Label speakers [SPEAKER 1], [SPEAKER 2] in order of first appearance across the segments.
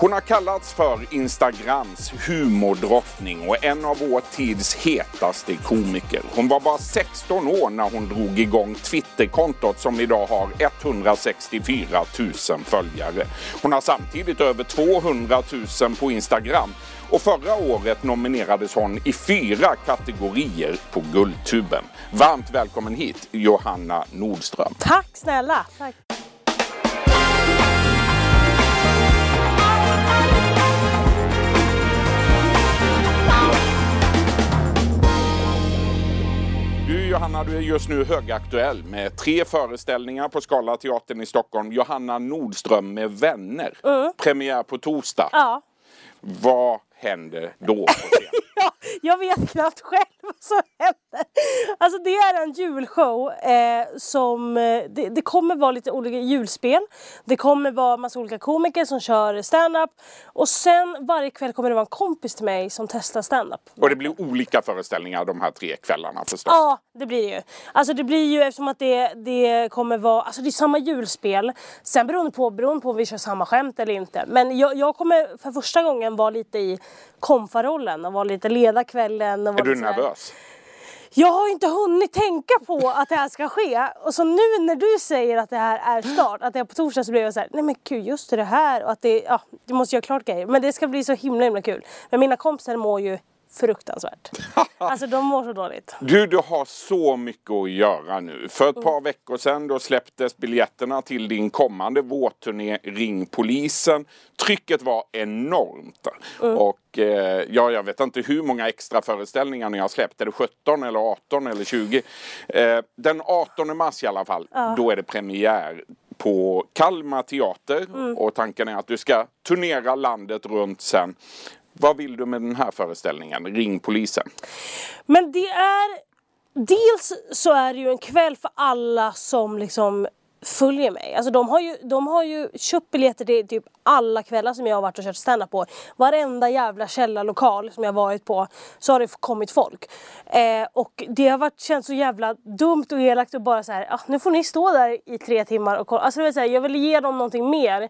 [SPEAKER 1] Hon har kallats för Instagrams humordrottning och en av vår tids hetaste komiker. Hon var bara 16 år när hon drog igång Twitterkontot som idag har 164 000 följare. Hon har samtidigt över 200 000 på Instagram och förra året nominerades hon i fyra kategorier på Guldtuben. Varmt välkommen hit Johanna Nordström.
[SPEAKER 2] Tack snälla! Tack.
[SPEAKER 1] Du Johanna, du är just nu högaktuell med tre föreställningar på Skala teatern i Stockholm. Johanna Nordström med vänner. Premiär på torsdag.
[SPEAKER 2] Ja.
[SPEAKER 1] Vad händer då
[SPEAKER 2] ja, jag vet knappt själv vad som händer. Alltså det är en julshow eh, som, eh, det, det kommer vara lite olika julspel. Det kommer vara massa olika komiker som kör stand-up och sen varje kväll kommer det vara en kompis till mig som testar stand-up.
[SPEAKER 1] Och det blir olika föreställningar de här tre kvällarna förstås.
[SPEAKER 2] Ja, det blir det ju. Alltså det blir ju eftersom att det, det kommer vara, alltså det är samma julspel. Sen beroende på, beroende på om vi kör samma skämt eller inte. Men jag, jag kommer för första gången vara lite i komfarollen och vara lite leda kvällen. Och
[SPEAKER 1] Är du nervös?
[SPEAKER 2] Jag har inte hunnit tänka på att det här ska ske. Och så nu när du säger att det här är start, att det är på torsdag så blir jag så här, nej men gud just det, det här och att det, ja, det måste göra klart grejer. Men det ska bli så himla himla kul. Men mina kompisar mår ju fruktansvärt. alltså de mår så dåligt.
[SPEAKER 1] Du, du har så mycket att göra nu. För ett par veckor sedan då släpptes biljetterna till din kommande vårturné Ring Polisen. Trycket var enormt. Och eh, ja, jag vet inte hur många extra föreställningar ni har släppt. Är det 17 eller 18 eller 20? Eh, den 18 mars i alla fall, då är det premiär på Kalmar teater och tanken är att du ska turnera landet runt sen. Vad vill du med den här föreställningen, Ring Polisen?
[SPEAKER 2] Men det är... Dels så är det ju en kväll för alla som liksom följer mig. Alltså de har ju, de har ju köpt biljetter till typ alla kvällar som jag har varit och kört stand-up på. Varenda jävla källarlokal som jag har varit på så har det kommit folk. Eh, och det har varit, känts så jävla dumt och elakt och bara så här, ah, nu får ni stå där i tre timmar och kolla. Alltså, det vill säga, jag vill ge dem någonting mer.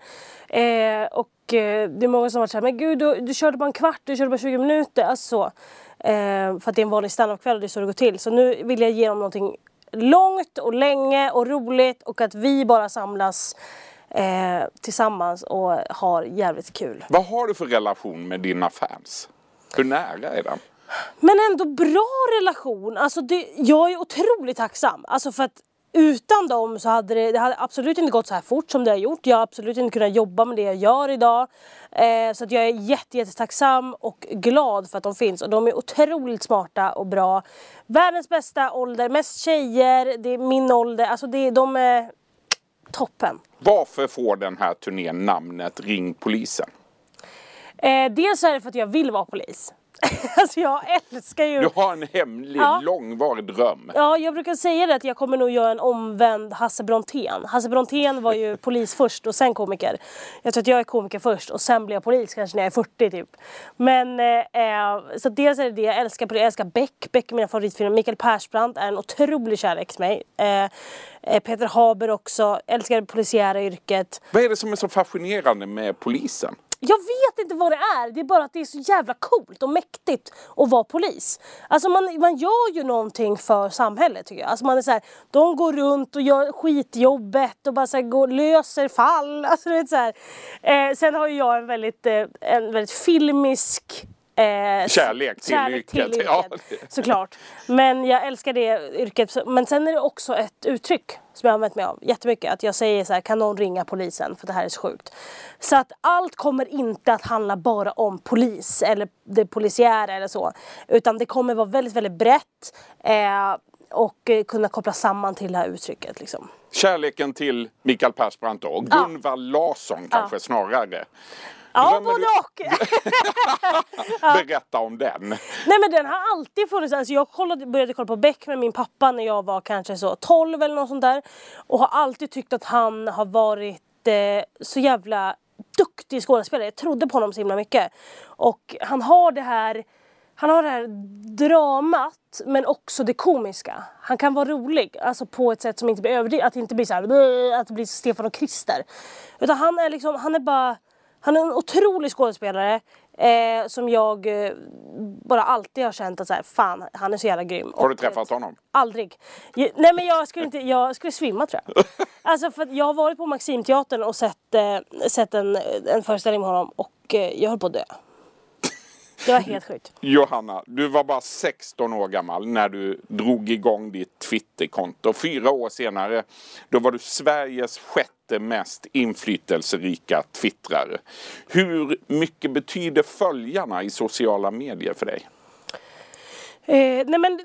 [SPEAKER 2] Eh, och eh, det är många som har varit såhär, men gud du, du körde bara en kvart, du körde bara 20 minuter. Alltså så. Eh, för att det är en vanlig standupkväll och det är så det går till. Så nu vill jag ge dem någonting långt och länge och roligt och att vi bara samlas eh, tillsammans och har jävligt kul.
[SPEAKER 1] Vad har du för relation med dina fans? Hur nära är den?
[SPEAKER 2] Men ändå bra relation. Alltså det, jag är otroligt tacksam. Alltså för att utan dem så hade det, det hade absolut inte gått så här fort som det har gjort. Jag har absolut inte kunnat jobba med det jag gör idag. Eh, så att jag är jätte, jättetacksam och glad för att de finns. Och de är otroligt smarta och bra. Världens bästa ålder, mest tjejer, det är min ålder. Alltså det, de är toppen.
[SPEAKER 1] Varför får den här turnén namnet Ring Polisen?
[SPEAKER 2] Eh, dels är det för att jag vill vara polis. alltså jag älskar ju...
[SPEAKER 1] Du har en hemlig,
[SPEAKER 2] Ja.
[SPEAKER 1] långvarig dröm.
[SPEAKER 2] Ja, jag brukar säga det att jag kommer nog göra en omvänd Hasse Brontén. Hasse Brontén var ju polis först och sen komiker. Jag tror att jag är komiker först och sen blir jag polis kanske när jag är 40 typ. Men eh, eh, så dels är det det jag älskar på det. Jag älskar Beck. Beck är mina favoritfilmer. Mikael Persbrandt är en otrolig kärlek till mig. Eh, eh, Peter Haber också. Älskar det polisiära yrket.
[SPEAKER 1] Vad är det som är så fascinerande med polisen?
[SPEAKER 2] Jag vet inte vad det är, det är bara att det är så jävla coolt och mäktigt att vara polis. Alltså man, man gör ju någonting för samhället tycker jag. Alltså man är så här, de går runt och gör skitjobbet och bara så här, går, löser fall. Alltså det är så här. Eh, sen har ju jag en väldigt, eh, en väldigt filmisk eh,
[SPEAKER 1] Kärlek till yrket. Ja, det-
[SPEAKER 2] Såklart. Men jag älskar det yrket. Men sen är det också ett uttryck som jag har använt mig av jättemycket. Att jag säger så här, kan någon ringa polisen? För det här är så sjukt. Så att allt kommer inte att handla bara om polis eller det polisiära eller så. Utan det kommer vara väldigt, väldigt brett. Eh, och eh, kunna koppla samman till det här uttrycket liksom.
[SPEAKER 1] Kärleken till Mikael Persbrandt.
[SPEAKER 2] Ja.
[SPEAKER 1] Gunvald Larsson kanske snarare.
[SPEAKER 2] Ja, både och!
[SPEAKER 1] Berätta om den.
[SPEAKER 2] Nej men den har alltid funnits. Alltså jag kollade, började kolla på Beck med min pappa när jag var kanske så 12 eller något sånt där. Och har alltid tyckt att han har varit eh, så jävla duktig skådespelare. Jag trodde på honom så himla mycket. Och han har det här han har det här dramat men också det komiska. Han kan vara rolig, alltså på ett sätt som inte blir överdrivet. Att det inte blir så här, att det blir Stefan och Krister. Utan han är liksom, han är bara Han är en otrolig skådespelare eh, som jag eh, bara alltid har känt att så här, fan, han är så jävla grym.
[SPEAKER 1] Har du
[SPEAKER 2] Och,
[SPEAKER 1] träffat honom?
[SPEAKER 2] Aldrig. Je- Nej men jag skulle inte, jag skulle svimma tror jag. Alltså för att jag har varit på Maximteatern och sett, eh, sett en, en föreställning med honom och eh, jag höll på att dö. Det var helt sjukt.
[SPEAKER 1] Johanna, du var bara 16 år gammal när du drog igång ditt Twitterkonto. Fyra år senare, då var du Sveriges sjätte mest inflytelserika twittrare. Hur mycket betyder följarna i sociala medier för dig?
[SPEAKER 2] Eh, nej men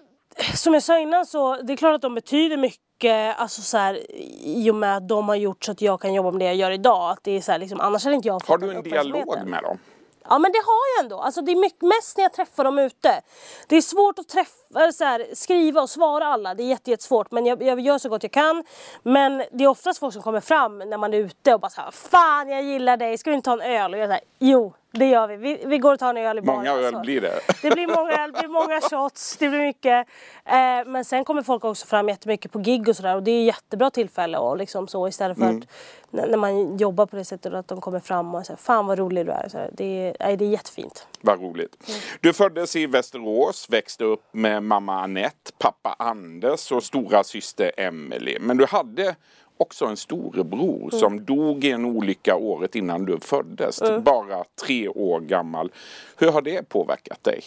[SPEAKER 2] som jag sa innan så det är klart att de betyder mycket alltså så här, i och med att de har gjort så att jag kan jobba med det jag gör idag. Att det är så här, liksom, annars hade inte jag fått
[SPEAKER 1] Har du en dialog med dem?
[SPEAKER 2] Ja men det har jag ändå. Alltså det är mycket, mest när jag träffar dem ute. Det är svårt att träffa, så här, skriva och svara alla. Det är jätte, jättesvårt men jag, jag gör så gott jag kan. Men det är oftast folk som kommer fram när man är ute och bara såhär Fan jag gillar dig, ska vi inte ta en öl? Och jag säger Jo det gör vi. vi. Vi går och tar en öl i baren.
[SPEAKER 1] Många öl
[SPEAKER 2] alltså.
[SPEAKER 1] blir det.
[SPEAKER 2] Det blir många öl, det blir många shots, det blir mycket. Eh, men sen kommer folk också fram jättemycket på gig och sådär och det är jättebra tillfälle och liksom så istället för
[SPEAKER 1] Mm.
[SPEAKER 2] att när, man jobbar på det sättet att de kommer fram och säger Fan vad rolig du är. Så här, det, är det är jättefint.
[SPEAKER 1] Vad roligt. Du föddes i Västerås, växte upp med mamma Annette, pappa Anders och stora syster Emelie. Men du hade också en storebror som dog i en olycka året innan du föddes. Bara tre år gammal. Hur har det påverkat dig?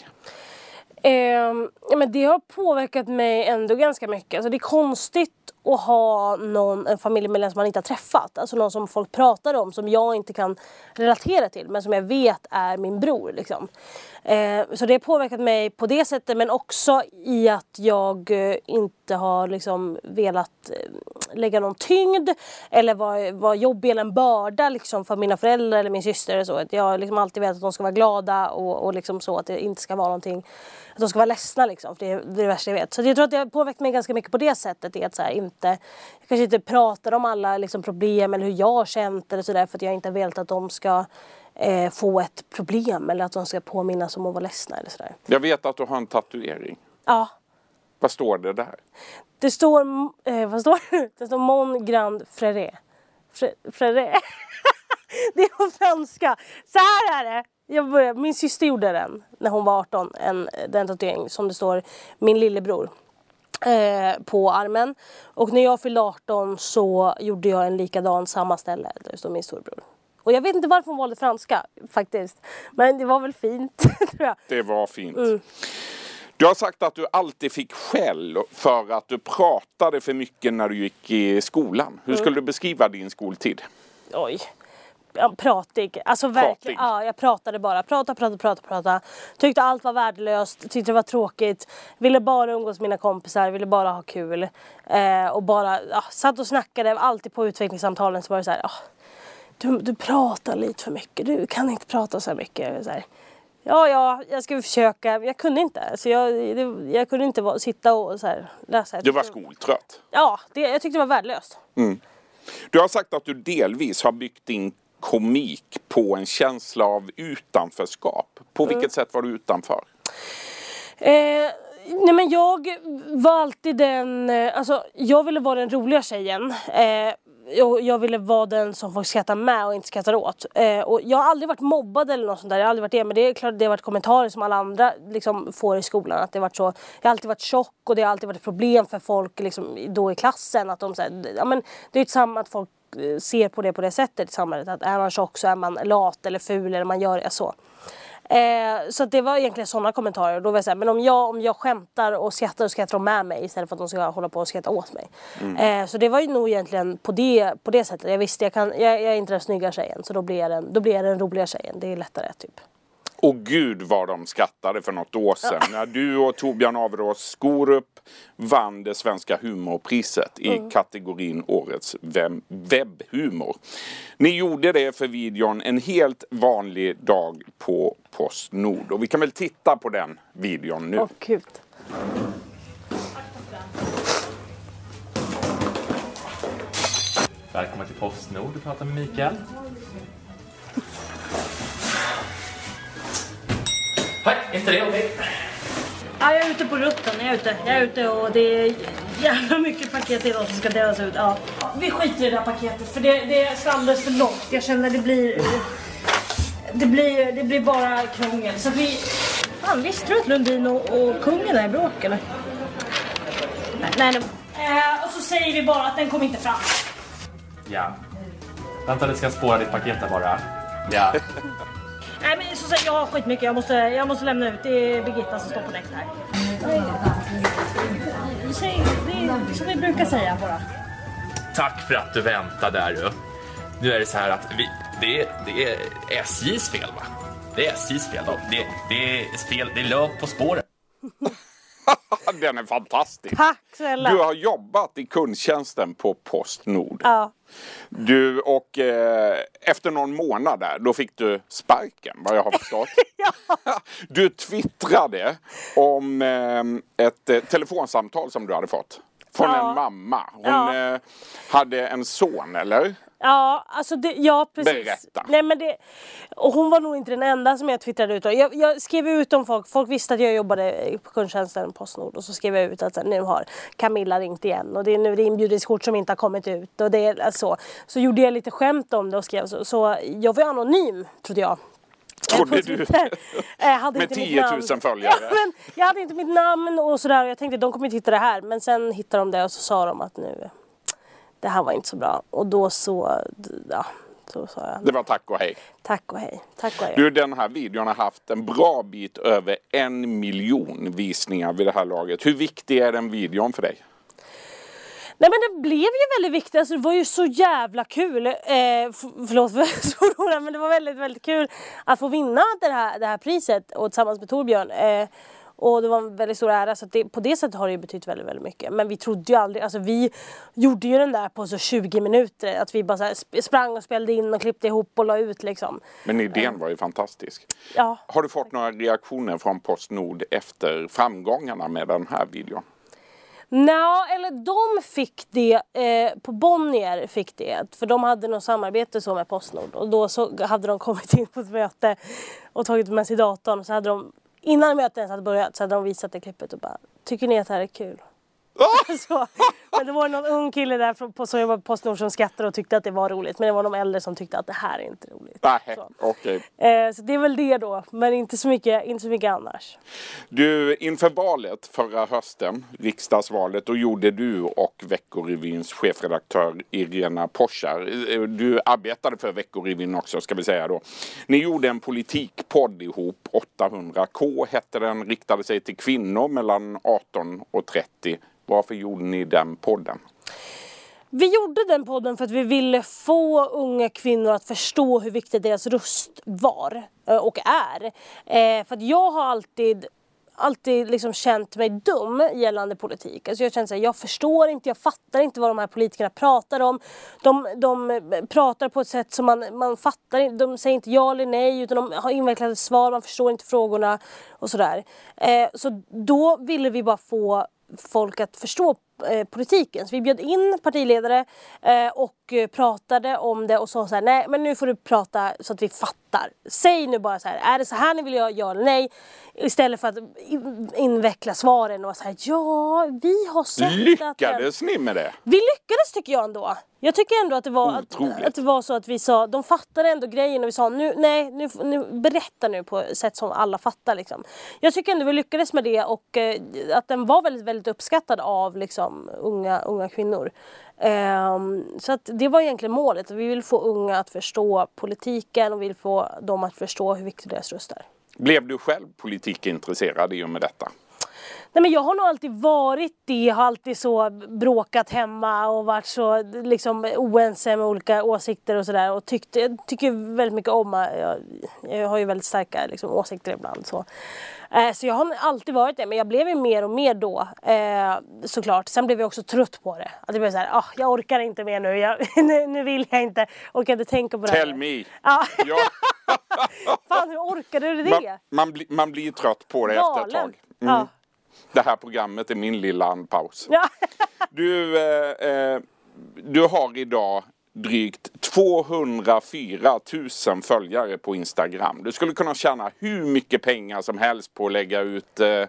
[SPEAKER 2] Ja, men det har påverkat mig ändå ganska mycket. Alltså det är konstigt att ha någon, en familjemedlem som man inte har träffat. Alltså någon som folk pratar om som jag inte kan relatera till men som jag vet är min bror. Liksom. Eh, så det har påverkat mig på det sättet men också i att jag eh, inte har liksom velat eh, lägga någon tyngd eller vara var jobbig eller en börda liksom, för mina föräldrar eller min syster. Eller så. Att Jag har liksom alltid velat att de ska vara glada och, och liksom så att det inte ska vara någonting att de ska vara ledsna liksom, för det är det, värsta jag vet. Så jag tror att det har påverkat mig ganska mycket på det sättet. Att så här, inte, jag kanske inte pratar om alla liksom, problem eller hur jag har känt eller sådär för att jag inte velat att de ska eh, få ett problem eller att de ska påminnas om att vara ledsna eller sådär.
[SPEAKER 1] Jag vet att du har en tatuering.
[SPEAKER 2] Ja,
[SPEAKER 1] Vad står det där?
[SPEAKER 2] det står, eh, vad står det? Det står Mon Grand Frère. Fre- Frère. det är på franska. Så här är det. Jag började, min syster gjorde den när hon var 18, en, den tatuering som det står min lillebror eh, på armen. Och när jag fyllde 18 så gjorde jag en likadan samma ställe där står min storbror. Och jag vet inte varför hon valde franska faktiskt. Men det var väl fint tror jag.
[SPEAKER 1] Det var fint. Du har sagt att du alltid fick skäll för att du pratade för mycket när du gick i skolan. Hur skulle du beskriva din skoltid?
[SPEAKER 2] Oj. Ja, pratig. Alltså verkligen. Ja, jag pratade bara. Prata, prata, prata, prata. Tyckte allt var värdelöst. Tyckte det var tråkigt. Ville bara umgås med mina kompisar. Ville bara ha kul. Eh, och bara ja, satt och snackade. Alltid på utvecklingssamtalen så var det så här. "Ah, du, du pratar lite för mycket. Du kan inte prata så här mycket. Så här. Ja, ja, jag ska försöka. Jag kunde inte. Så jag, det, jag kunde inte vara, sitta och så här, läsa.
[SPEAKER 1] Du var skoltrött.
[SPEAKER 2] Ja, det, jag tyckte det var värdelöst.
[SPEAKER 1] Du har sagt att du delvis har byggt din komik på en känsla av utanförskap. På vilket sätt var du utanför?
[SPEAKER 2] Eh, nej men jag var alltid den, eh, alltså jag ville vara den roliga tjejen. Eh, jag, jag ville vara den som folk skrattar med och inte skrattar åt. Eh, och jag har aldrig varit mobbad eller något sånt där, jag har aldrig varit det. Men det är klart det har varit kommentarer som alla andra liksom, får i skolan. Att det varit så, jag har alltid varit tjock och det har alltid varit ett problem för folk liksom, då i klassen. Att de, så här, ja, men, det är ju samma att folk ser på det på det sättet i samhället. Att är man tjock så är man lat eller ful eller man gör det så. Eh, så det var egentligen sådana kommentarer. Då var jag så här, men om jag, om jag skämtar och skrattar och skrattar de med mig istället för att de ska hålla på och skratta åt mig. Eh, så det var ju nog egentligen på det, på det sättet. Jag visste jag, kan, jag, jag är inte den snygga tjejen så då blir, jag den, då blir jag den roliga tjejen. Det är lättare typ.
[SPEAKER 1] Och gud vad de skrattade för något år sedan när du och Torbjörn Averås Skorup vann det svenska humorpriset i kategorin Årets web- webbhumor. Ni gjorde det för videon En helt vanlig dag på Postnord och vi kan väl titta på den videon nu.
[SPEAKER 2] Åh gud.
[SPEAKER 3] Välkommen till Postnord, du pratar med Mikael. Inte det okej.
[SPEAKER 2] Ja, jag är ute på rutten. Jag är ute. Jag är ute och det är jävla mycket paket idag som ska delas ut. Ja. Vi skiter i det här paketet för det, det är alldeles för långt. Jag känner det blir... det blir, det blir bara krångel. Så vi... Fan, visste du att Lundin och, och kungen är i bråk eller? Nej, nej. Eh, och så säger vi bara att den kom inte fram.
[SPEAKER 3] Ja. Vänta, det ska spåra ditt paket där bara. Ja.
[SPEAKER 2] Nej men som sagt jag har skitmycket, jag måste, jag måste lämna ut. Det är Birgitta som står på däck här. Säg, det är som vi brukar säga bara.
[SPEAKER 3] Tack för att du väntade där du. Nu är det så här att vi, det, är, det är SJs fel va? Det är SJs fel. då. Det, det är fel, det är löv på spåren.
[SPEAKER 1] Den är fantastisk.
[SPEAKER 2] Tack snälla.
[SPEAKER 1] Du har jobbat i kundtjänsten på Postnord.
[SPEAKER 2] Ja.
[SPEAKER 1] Du och eh, efter någon månad där, då fick du sparken vad jag har förstått. Du twittrade om eh, ett eh, telefonsamtal som du hade fått. Från
[SPEAKER 2] Ja.
[SPEAKER 1] en mamma. Hon
[SPEAKER 2] Ja.
[SPEAKER 1] eh, hade en son eller?
[SPEAKER 2] Ja, alltså det, ja precis.
[SPEAKER 1] Berätta.
[SPEAKER 2] Nej, men det, och hon var nog inte den enda som jag twittrade ut. Jag, jag skrev ut om folk, folk visste att jag jobbade på kundtjänsten Postnord och så skrev jag ut att nu har Camilla ringt igen och det är nu det inbjudningskort som inte har kommit ut och det är alltså, så gjorde jag lite skämt om det och skrev så. Så jag var anonym trodde jag.
[SPEAKER 1] Trodde du? Med
[SPEAKER 2] inte mitt
[SPEAKER 1] 10 000
[SPEAKER 2] namn.
[SPEAKER 1] följare.
[SPEAKER 2] Ja, men jag hade inte mitt namn och sådär och jag tänkte de kommer inte hitta det här. Men sen hittade de det och så sa de att nu, det här var inte så bra. Och då så, ja, så sa jag
[SPEAKER 1] Det var tack och hej.
[SPEAKER 2] tack och hej. Tack och hej.
[SPEAKER 1] Du, den här videon har haft en bra bit över en miljon visningar vid det här laget. Hur viktig är den videon för dig?
[SPEAKER 2] Nej men det blev ju väldigt viktigt, alltså, det var ju så jävla kul. Eh, förlåt för svordomen men det var väldigt väldigt kul att få vinna det här, det här priset och tillsammans med Torbjörn. Eh, och det var en väldigt stor ära så det, på det sättet har det ju betytt väldigt väldigt mycket. Men vi trodde ju aldrig, alltså vi gjorde ju den där på så 20 minuter. Att vi bara så sprang och spelade in och klippte ihop och la ut liksom.
[SPEAKER 1] Men idén var ju fantastisk.
[SPEAKER 2] Ja.
[SPEAKER 1] Har du fått några reaktioner från Postnord efter framgångarna med den här videon?
[SPEAKER 2] Nå, eller de fick det, eh, på Bonnier fick det, för de hade något samarbete så med Postnord och då så hade de kommit in på ett möte och tagit med sig datorn och så hade de, innan mötet ens hade börjat så hade de visat det klippet och bara Tycker ni att det här är kul? så, men det var någon ung kille där på, som jobbade på Postnord som skrattade och tyckte att det var roligt men det var de äldre som tyckte att det här är inte roligt.
[SPEAKER 1] Nej,
[SPEAKER 2] Så.
[SPEAKER 1] okej.
[SPEAKER 2] Eh, så det är väl det då, men inte så mycket, inte så mycket annars.
[SPEAKER 1] Du, inför valet förra hösten, riksdagsvalet, då gjorde du och Veckorevyns chefredaktör Irena Poschar, eh, du arbetade för Veckorevyn också ska vi säga då. Ni gjorde en politikpodd ihop, 800K hette den, riktade sig till kvinnor mellan 18 och 30. Varför gjorde ni den podden?
[SPEAKER 2] Vi gjorde den podden för att vi ville få unga kvinnor att förstå hur viktig deras röst var eh, och är. Eh, för att jag har alltid alltid liksom känt mig dum gällande politik. Alltså jag känner såhär, jag förstår inte, jag fattar inte vad de här politikerna pratar om. De, de pratar på ett sätt som man, man fattar inte, de säger inte ja eller nej utan de har invecklade svar, man förstår inte frågorna och sådär. Eh, så då ville vi bara få folk att förstå eh, politiken. Så vi bjöd in partiledare eh, och eh, pratade om det och sa så här, nej men nu får du prata så att vi fattar. Säg nu bara så här, är det så här ni vill göra, ja eller nej? Istället för att in- inveckla svaren och säga ja, vi har sett att...
[SPEAKER 1] Lyckades ni med det?
[SPEAKER 2] Vi lyckades tycker jag ändå. Jag tycker ändå att det var, att, att det var så att vi sa, de fattade ändå grejen och vi sa nu, nej, nu, nu berätta nu på sätt som alla fattar liksom. Jag tycker ändå vi lyckades med det och eh, att den var väldigt, väldigt uppskattad av liksom unga, unga kvinnor. Ehm, så att det var egentligen målet, vi vill få unga att förstå politiken och vill få dem att förstå hur viktig deras röst är.
[SPEAKER 1] Blev du själv politikintresserad i och med detta?
[SPEAKER 2] Nej men jag har nog alltid varit det, jag har alltid så bråkat hemma och varit så liksom oense med olika åsikter och sådär och tyckt, jag tycker väldigt mycket om, jag, jag har ju väldigt starka liksom, åsikter ibland så. Eh, så jag har alltid varit det men jag blev ju mer och mer då eh, såklart. Sen blev jag också trött på det. Att jag blev såhär, ah, jag orkar inte mer nu, jag, nu, nu vill jag inte, orkar inte tänka på det här.
[SPEAKER 1] Tell me!
[SPEAKER 2] Ja,
[SPEAKER 1] Ja,
[SPEAKER 2] fan hur orkade du det?
[SPEAKER 1] man, man, bli, man blir trött på det efter ett
[SPEAKER 2] Galen.
[SPEAKER 1] tag. Mm.
[SPEAKER 2] Ja.
[SPEAKER 1] Det här programmet är min lilla andpaus.
[SPEAKER 2] Ja.
[SPEAKER 1] Du, eh, eh, du har idag drygt 204 000 följare på Instagram. Du skulle kunna tjäna hur mycket pengar som helst på att lägga ut eh,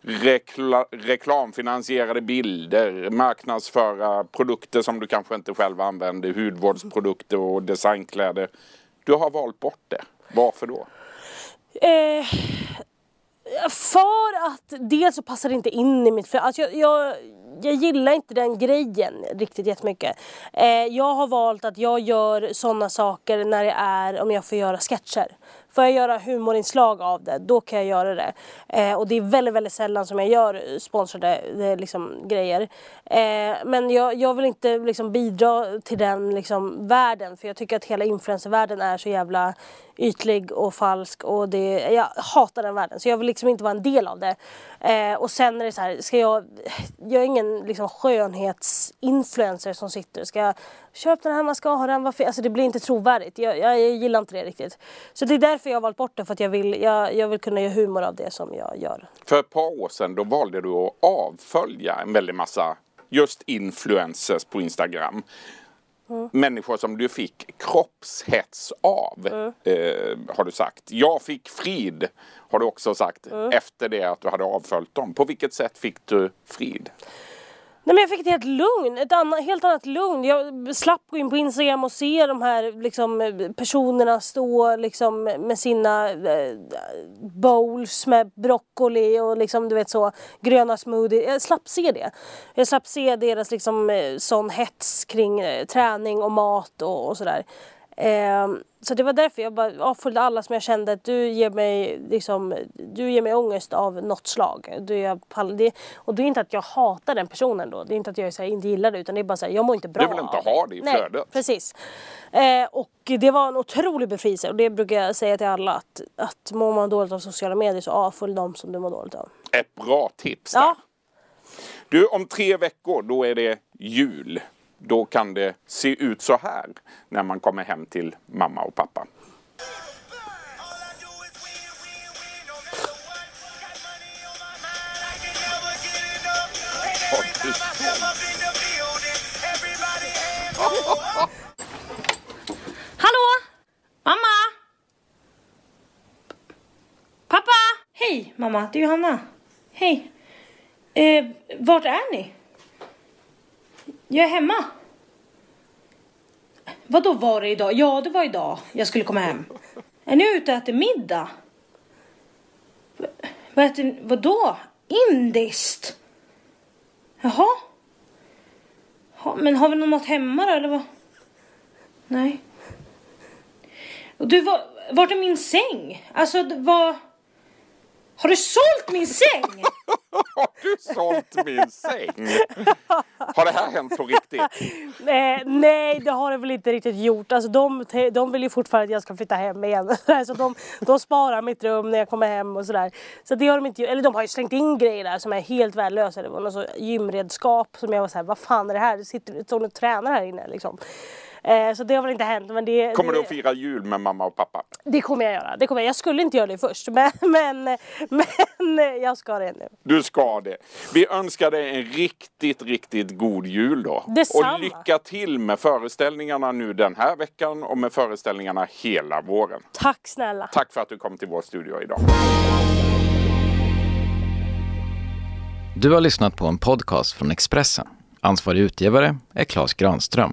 [SPEAKER 1] rekla, reklamfinansierade bilder, marknadsföra produkter som du kanske inte själv använder, hudvårdsprodukter och designkläder. Du har valt bort det. Varför då?
[SPEAKER 2] Eh, för att dels så passar det inte in i mitt flöde. Alltså jag, jag, jag gillar inte den grejen riktigt jättemycket. Eh, jag har valt att jag gör sådana saker när det är om jag får göra sketcher. Får jag göra humorinslag av det, då kan jag göra det. Eh, och det är väldigt, väldigt sällan som jag gör sponsrade eh, liksom, grejer. Eh, men jag, jag vill inte liksom, bidra till den liksom, världen för jag tycker att hela influencervärlden är så jävla ytlig och falsk och det, jag hatar den världen så jag vill liksom inte vara en del av det. Eh, och sen är det så här, ska jag, jag är ingen liksom skönhetsinfluencer som sitter, ska jag köpa den här mascaran, varför? Alltså det blir inte trovärdigt, jag, jag, jag, gillar inte det riktigt. Så det är därför jag har valt bort det, för att jag vill, jag, jag vill kunna göra humor av det som jag gör.
[SPEAKER 1] För ett par år sedan då valde du att avfölja en väldig massa just influencers på Instagram. Mm. Människor som du fick kroppshets av, mm. eh, har du sagt. Jag fick frid, har du också sagt, mm. efter det att du hade avföljt dem. På vilket sätt fick du frid?
[SPEAKER 2] Nej men jag fick ett helt lugn, ett annat, helt annat lugn. Jag slapp gå in på Instagram och se de här liksom, personerna stå liksom, med sina eh, bowls med broccoli och liksom, du vet så, gröna smoothie. Jag slapp se det. Jag slapp se deras liksom, eh, sån hets kring eh, träning och mat och, och sådär. Eh, så det var därför jag bara avföljde alla som jag kände att du ger mig, liksom, du ger mig ångest av något slag. Du, jag, det, och det är inte att jag hatar den personen då. Det är inte att jag här, inte gillar det utan det är bara så här, jag mår inte bra
[SPEAKER 1] Du vill inte ha det i flödet.
[SPEAKER 2] Nej, precis. Eh, och det var en otrolig befrielse och det brukar jag säga till alla att, att mår man dåligt av sociala medier så avfölj dem som du mår dåligt av.
[SPEAKER 1] Ett bra tips där. Ja. Du, om tre veckor då är det jul då kan det se ut så här när man kommer hem till mamma och pappa.
[SPEAKER 2] Hallå! Mamma! Pappa! Hej mamma, det är Johanna. Hej. Eh, vart är ni? Jag är hemma. Vad då var det idag? Ja, det var idag jag skulle komma hem. Är ni ute och äter middag? Vad äter Vadå? Indiskt? Jaha? Ha, men har vi någon mat hemma då, eller vad? Nej. Och du, var, vart är min säng? Alltså, vad... Har du sålt min säng?
[SPEAKER 1] Har du sålt min säng? Har det här hänt på riktigt?
[SPEAKER 2] Nej, nej, det har det väl inte riktigt gjort. Alltså, de, de vill ju fortfarande att jag ska flytta hem igen. Så de, de sparar mitt rum när jag kommer hem och sådär. Så det har de inte Eller de har ju slängt in grejer där som är helt värdelösa. Det var något så gymredskap som jag var såhär, vad fan är det här? Det sitter och tränar här inne liksom. Eh, så det har väl inte hänt. Men det,
[SPEAKER 1] kommer
[SPEAKER 2] det,
[SPEAKER 1] du att fira jul med mamma och pappa?
[SPEAKER 2] Det kommer jag göra. Det kommer jag. jag skulle inte göra det först men, men, men jag ska det nu.
[SPEAKER 1] Du ska det. Vi önskar dig en riktigt, riktigt god jul då.
[SPEAKER 2] Detsamma.
[SPEAKER 1] Och lycka till med föreställningarna nu den här veckan och med föreställningarna hela våren.
[SPEAKER 2] Tack snälla.
[SPEAKER 1] Tack för att du kom till vår studio idag.
[SPEAKER 4] Du har lyssnat på en podcast från Expressen. Ansvarig utgivare är Klas Granström.